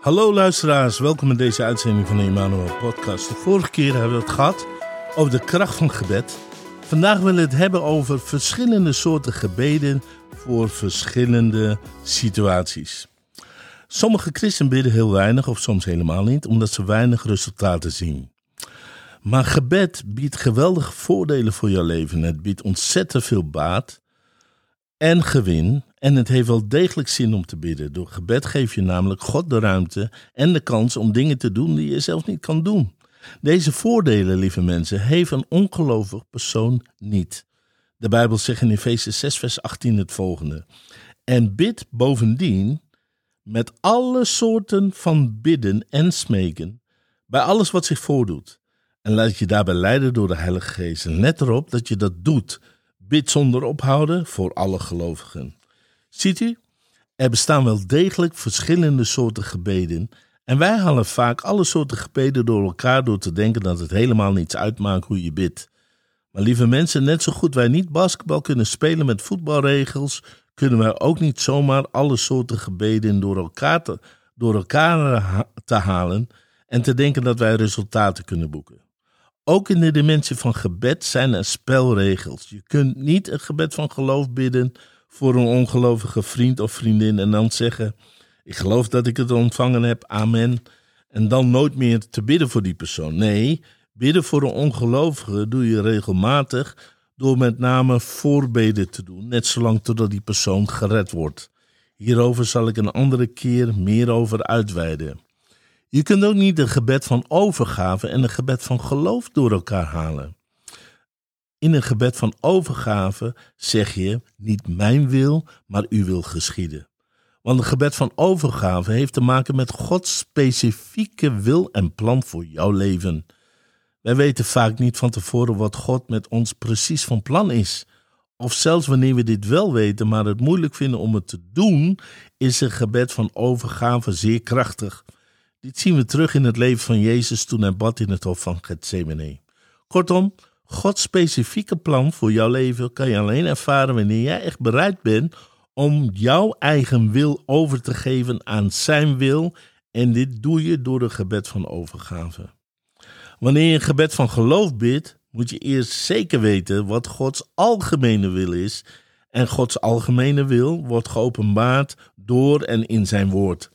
Hallo luisteraars, welkom in deze uitzending van de Emmanuel Podcast. De vorige keer hebben we het gehad over de kracht van gebed. Vandaag willen we het hebben over verschillende soorten gebeden voor verschillende situaties. Sommige christenen bidden heel weinig of soms helemaal niet, omdat ze weinig resultaten zien. Maar gebed biedt geweldige voordelen voor jouw leven. Het biedt ontzettend veel baat en gewin. En het heeft wel degelijk zin om te bidden. Door gebed geef je namelijk God de ruimte en de kans om dingen te doen die je zelf niet kan doen. Deze voordelen, lieve mensen, heeft een ongelovig persoon niet. De Bijbel zegt in Efeze 6, vers 18 het volgende. En bid bovendien met alle soorten van bidden en smeken, bij alles wat zich voordoet. En laat je daarbij leiden door de Heilige Geest. En let erop dat je dat doet. Bid zonder ophouden voor alle gelovigen. Ziet u? Er bestaan wel degelijk verschillende soorten gebeden. En wij halen vaak alle soorten gebeden door elkaar door te denken dat het helemaal niets uitmaakt hoe je bidt. Maar lieve mensen, net zo goed wij niet basketbal kunnen spelen met voetbalregels, kunnen wij ook niet zomaar alle soorten gebeden door elkaar te, door elkaar te halen en te denken dat wij resultaten kunnen boeken. Ook in de dimensie van gebed zijn er spelregels. Je kunt niet een gebed van geloof bidden voor een ongelovige vriend of vriendin en dan zeggen: Ik geloof dat ik het ontvangen heb, amen. En dan nooit meer te bidden voor die persoon. Nee, bidden voor een ongelovige doe je regelmatig door met name voorbeden te doen, net zolang totdat die persoon gered wordt. Hierover zal ik een andere keer meer over uitweiden. Je kunt ook niet een gebed van overgave en een gebed van geloof door elkaar halen. In een gebed van overgave zeg je niet mijn wil, maar uw wil geschieden. Want een gebed van overgave heeft te maken met Gods specifieke wil en plan voor jouw leven. Wij weten vaak niet van tevoren wat God met ons precies van plan is. Of zelfs wanneer we dit wel weten, maar het moeilijk vinden om het te doen, is een gebed van overgave zeer krachtig. Dit zien we terug in het leven van Jezus toen hij bad in het hof van Gethsemane. Kortom, Gods specifieke plan voor jouw leven kan je alleen ervaren wanneer jij echt bereid bent om jouw eigen wil over te geven aan zijn wil. En dit doe je door een gebed van overgave. Wanneer je een gebed van geloof bidt, moet je eerst zeker weten wat Gods algemene wil is. En Gods algemene wil wordt geopenbaard door en in zijn woord.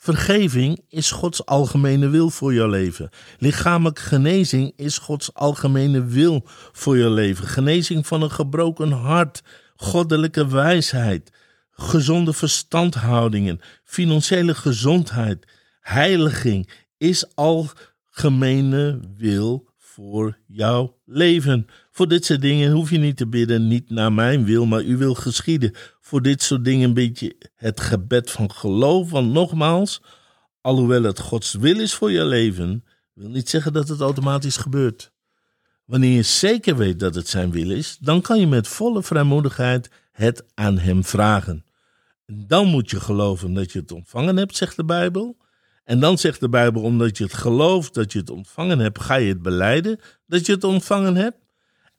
Vergeving is Gods algemene wil voor jouw leven. Lichamelijke genezing is Gods algemene wil voor je leven. Genezing van een gebroken hart, goddelijke wijsheid, gezonde verstandhoudingen, financiële gezondheid, heiliging is algemene wil voor jouw leven. Voor dit soort dingen hoef je niet te bidden, niet naar mijn wil, maar u wil geschieden. Voor dit soort dingen een beetje het gebed van geloof. Want nogmaals, alhoewel het Gods wil is voor je leven, wil niet zeggen dat het automatisch gebeurt. Wanneer je zeker weet dat het zijn wil is, dan kan je met volle vrijmoedigheid het aan hem vragen. Dan moet je geloven dat je het ontvangen hebt, zegt de Bijbel. En dan zegt de Bijbel, omdat je het gelooft dat je het ontvangen hebt, ga je het beleiden dat je het ontvangen hebt.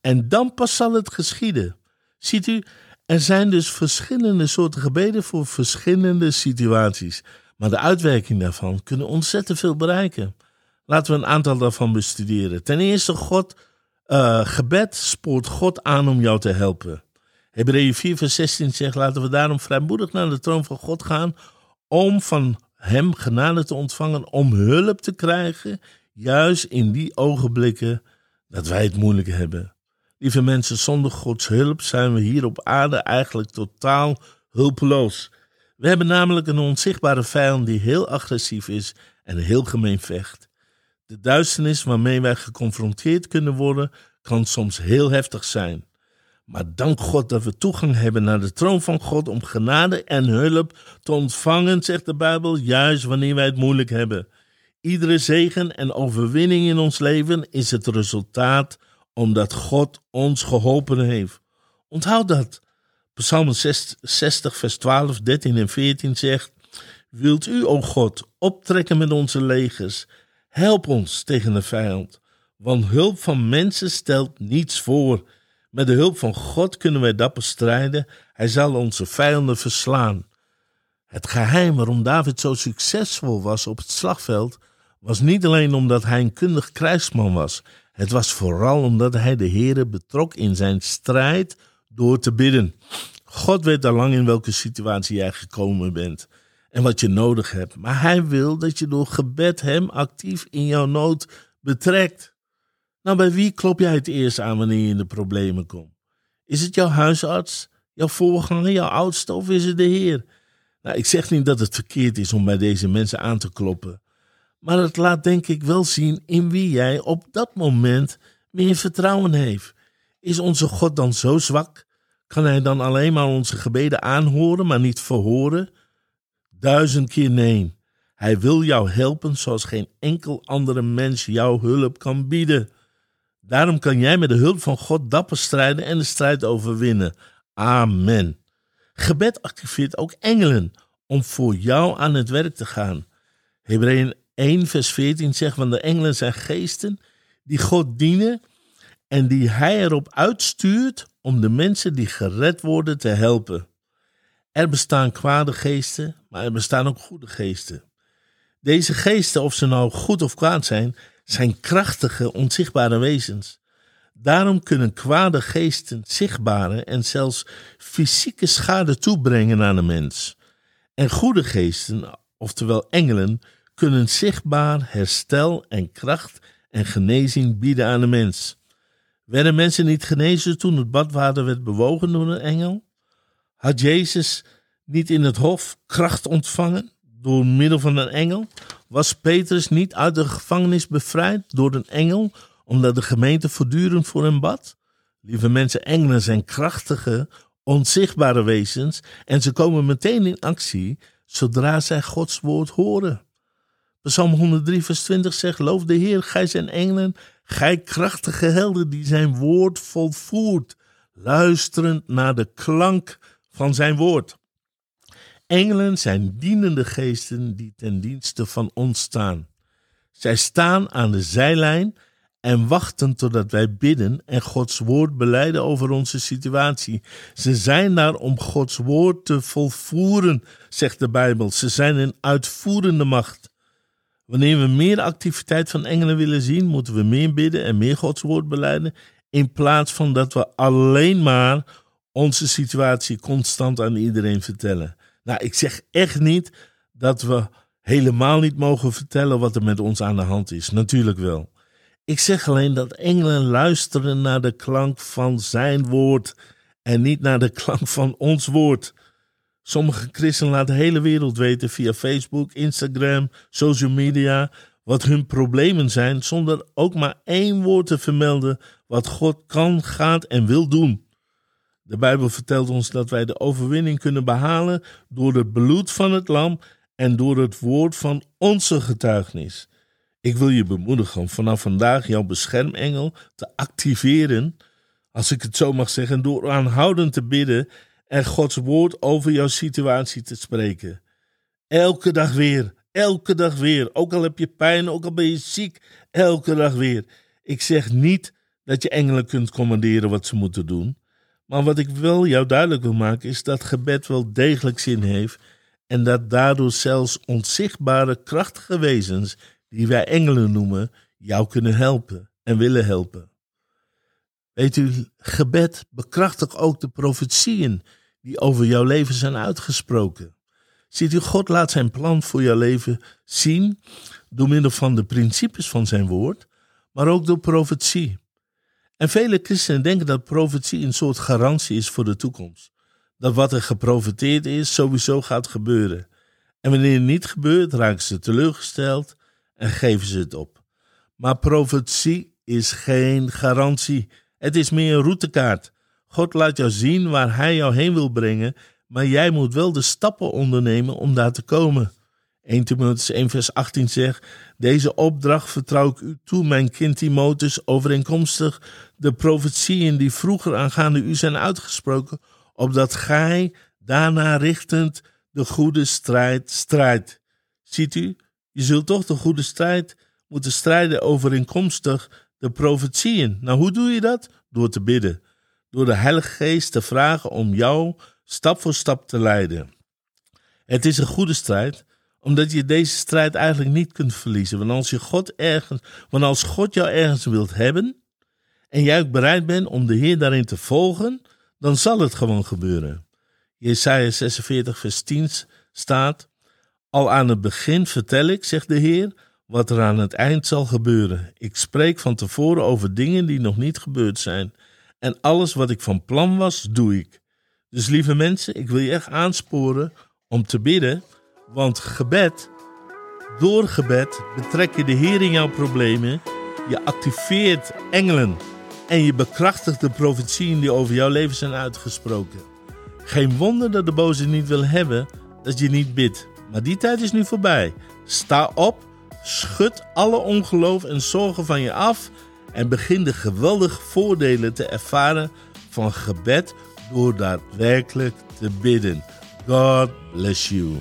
En dan pas zal het geschieden. Ziet u, er zijn dus verschillende soorten gebeden voor verschillende situaties. Maar de uitwerking daarvan kunnen ontzettend veel bereiken. Laten we een aantal daarvan bestuderen. Ten eerste, God, uh, gebed spoort God aan om jou te helpen. Hebreeën 4, vers 16 zegt: Laten we daarom vrijmoedig naar de troon van God gaan. Om van Hem genade te ontvangen. Om hulp te krijgen. Juist in die ogenblikken dat wij het moeilijk hebben. Lieve mensen, zonder Gods hulp zijn we hier op aarde eigenlijk totaal hulpeloos. We hebben namelijk een onzichtbare vijand die heel agressief is en heel gemeen vecht. De duisternis waarmee wij geconfronteerd kunnen worden, kan soms heel heftig zijn. Maar dank God dat we toegang hebben naar de troon van God om genade en hulp te ontvangen, zegt de Bijbel, juist wanneer wij het moeilijk hebben. Iedere zegen en overwinning in ons leven is het resultaat omdat God ons geholpen heeft. Onthoud dat. Psalm 60, vers 12, 13 en 14 zegt: Wilt u, o God, optrekken met onze legers? Help ons tegen de vijand, want hulp van mensen stelt niets voor. Met de hulp van God kunnen wij dapper strijden. Hij zal onze vijanden verslaan. Het geheim waarom David zo succesvol was op het slagveld was niet alleen omdat hij een kundig krijgsman was. Het was vooral omdat hij de Heere betrok in zijn strijd door te bidden. God weet al lang in welke situatie jij gekomen bent en wat je nodig hebt. Maar hij wil dat je door gebed hem actief in jouw nood betrekt. Nou, bij wie klop jij het eerst aan wanneer je in de problemen komt? Is het jouw huisarts, jouw voorganger, jouw oudste of is het de Heer? Nou, ik zeg niet dat het verkeerd is om bij deze mensen aan te kloppen. Maar het laat denk ik wel zien in wie jij op dat moment meer vertrouwen heeft. Is onze God dan zo zwak? Kan hij dan alleen maar onze gebeden aanhoren, maar niet verhoren? Duizend keer nee. Hij wil jou helpen zoals geen enkel andere mens jouw hulp kan bieden. Daarom kan jij met de hulp van God dapper strijden en de strijd overwinnen. Amen. Gebed activeert ook engelen om voor jou aan het werk te gaan. Hebreeën 1, vers 14 zegt: van de engelen zijn geesten die God dienen en die hij erop uitstuurt om de mensen die gered worden te helpen. Er bestaan kwade geesten, maar er bestaan ook goede geesten. Deze geesten, of ze nou goed of kwaad zijn, zijn krachtige, onzichtbare wezens. Daarom kunnen kwade geesten zichtbare en zelfs fysieke schade toebrengen aan een mens. En goede geesten, oftewel engelen, kunnen zichtbaar herstel en kracht en genezing bieden aan de mens. Werden mensen niet genezen toen het badwater werd bewogen door een engel? Had Jezus niet in het hof kracht ontvangen door middel van een engel? Was Petrus niet uit de gevangenis bevrijd door een engel, omdat de gemeente voortdurend voor hem bad? Lieve mensen, engelen zijn krachtige, onzichtbare wezens en ze komen meteen in actie zodra zij Gods woord horen. Psalm 103, vers 20 zegt: Loof de Heer, gij zijn engelen, gij krachtige helden die zijn woord volvoert, luisterend naar de klank van zijn woord. Engelen zijn dienende geesten die ten dienste van ons staan. Zij staan aan de zijlijn en wachten totdat wij bidden en Gods woord beleiden over onze situatie. Ze zijn daar om Gods woord te volvoeren, zegt de Bijbel. Ze zijn een uitvoerende macht. Wanneer we meer activiteit van engelen willen zien, moeten we meer bidden en meer Gods woord beleiden, in plaats van dat we alleen maar onze situatie constant aan iedereen vertellen. Nou, ik zeg echt niet dat we helemaal niet mogen vertellen wat er met ons aan de hand is. Natuurlijk wel. Ik zeg alleen dat engelen luisteren naar de klank van zijn woord en niet naar de klank van ons woord. Sommige christenen laten de hele wereld weten via Facebook, Instagram, social media wat hun problemen zijn, zonder ook maar één woord te vermelden wat God kan, gaat en wil doen. De Bijbel vertelt ons dat wij de overwinning kunnen behalen door het bloed van het lam en door het woord van onze getuigenis. Ik wil je bemoedigen om vanaf vandaag jouw beschermengel te activeren, als ik het zo mag zeggen, door aanhoudend te bidden en Gods woord over jouw situatie te spreken. Elke dag weer, elke dag weer. Ook al heb je pijn, ook al ben je ziek, elke dag weer. Ik zeg niet dat je engelen kunt commanderen wat ze moeten doen. Maar wat ik wel jou duidelijk wil maken is dat gebed wel degelijk zin heeft en dat daardoor zelfs onzichtbare krachtige wezens, die wij engelen noemen, jou kunnen helpen en willen helpen. Weet u, gebed bekrachtigt ook de profetieën die over jouw leven zijn uitgesproken. Ziet u, God laat zijn plan voor jouw leven zien door middel van de principes van zijn woord, maar ook door profetie. En vele christenen denken dat profetie een soort garantie is voor de toekomst. Dat wat er geprofeteerd is, sowieso gaat gebeuren. En wanneer het niet gebeurt, raken ze teleurgesteld en geven ze het op. Maar profetie is geen garantie. Het is meer een routekaart. God laat jou zien waar Hij jou heen wil brengen, maar jij moet wel de stappen ondernemen om daar te komen. 1 Timotheus 1 vers 18 zegt, deze opdracht vertrouw ik u toe, mijn kind Timotheus, overeenkomstig de profetieën die vroeger aangaande u zijn uitgesproken, opdat gij daarna richtend de goede strijd strijdt. Ziet u, je zult toch de goede strijd moeten strijden overeenkomstig de profetieën. Nou, hoe doe je dat? Door te bidden. Door de Heilige Geest te vragen om jou stap voor stap te leiden. Het is een goede strijd, omdat je deze strijd eigenlijk niet kunt verliezen. Want als, je God ergens, want als God jou ergens wilt hebben en jij ook bereid bent om de Heer daarin te volgen, dan zal het gewoon gebeuren. Jesaja 46 vers 10 staat, al aan het begin vertel ik, zegt de Heer, wat er aan het eind zal gebeuren. Ik spreek van tevoren over dingen die nog niet gebeurd zijn. En alles wat ik van plan was, doe ik. Dus lieve mensen, ik wil je echt aansporen om te bidden, want gebed, door gebed betrek je de Heer in jouw problemen, je activeert engelen en je bekrachtigt de profetieën die over jouw leven zijn uitgesproken. Geen wonder dat de boze niet wil hebben dat je niet bidt. Maar die tijd is nu voorbij. Sta op, schud alle ongeloof en zorgen van je af en begin de geweldige voordelen te ervaren van gebed door daadwerkelijk te bidden. God bless you.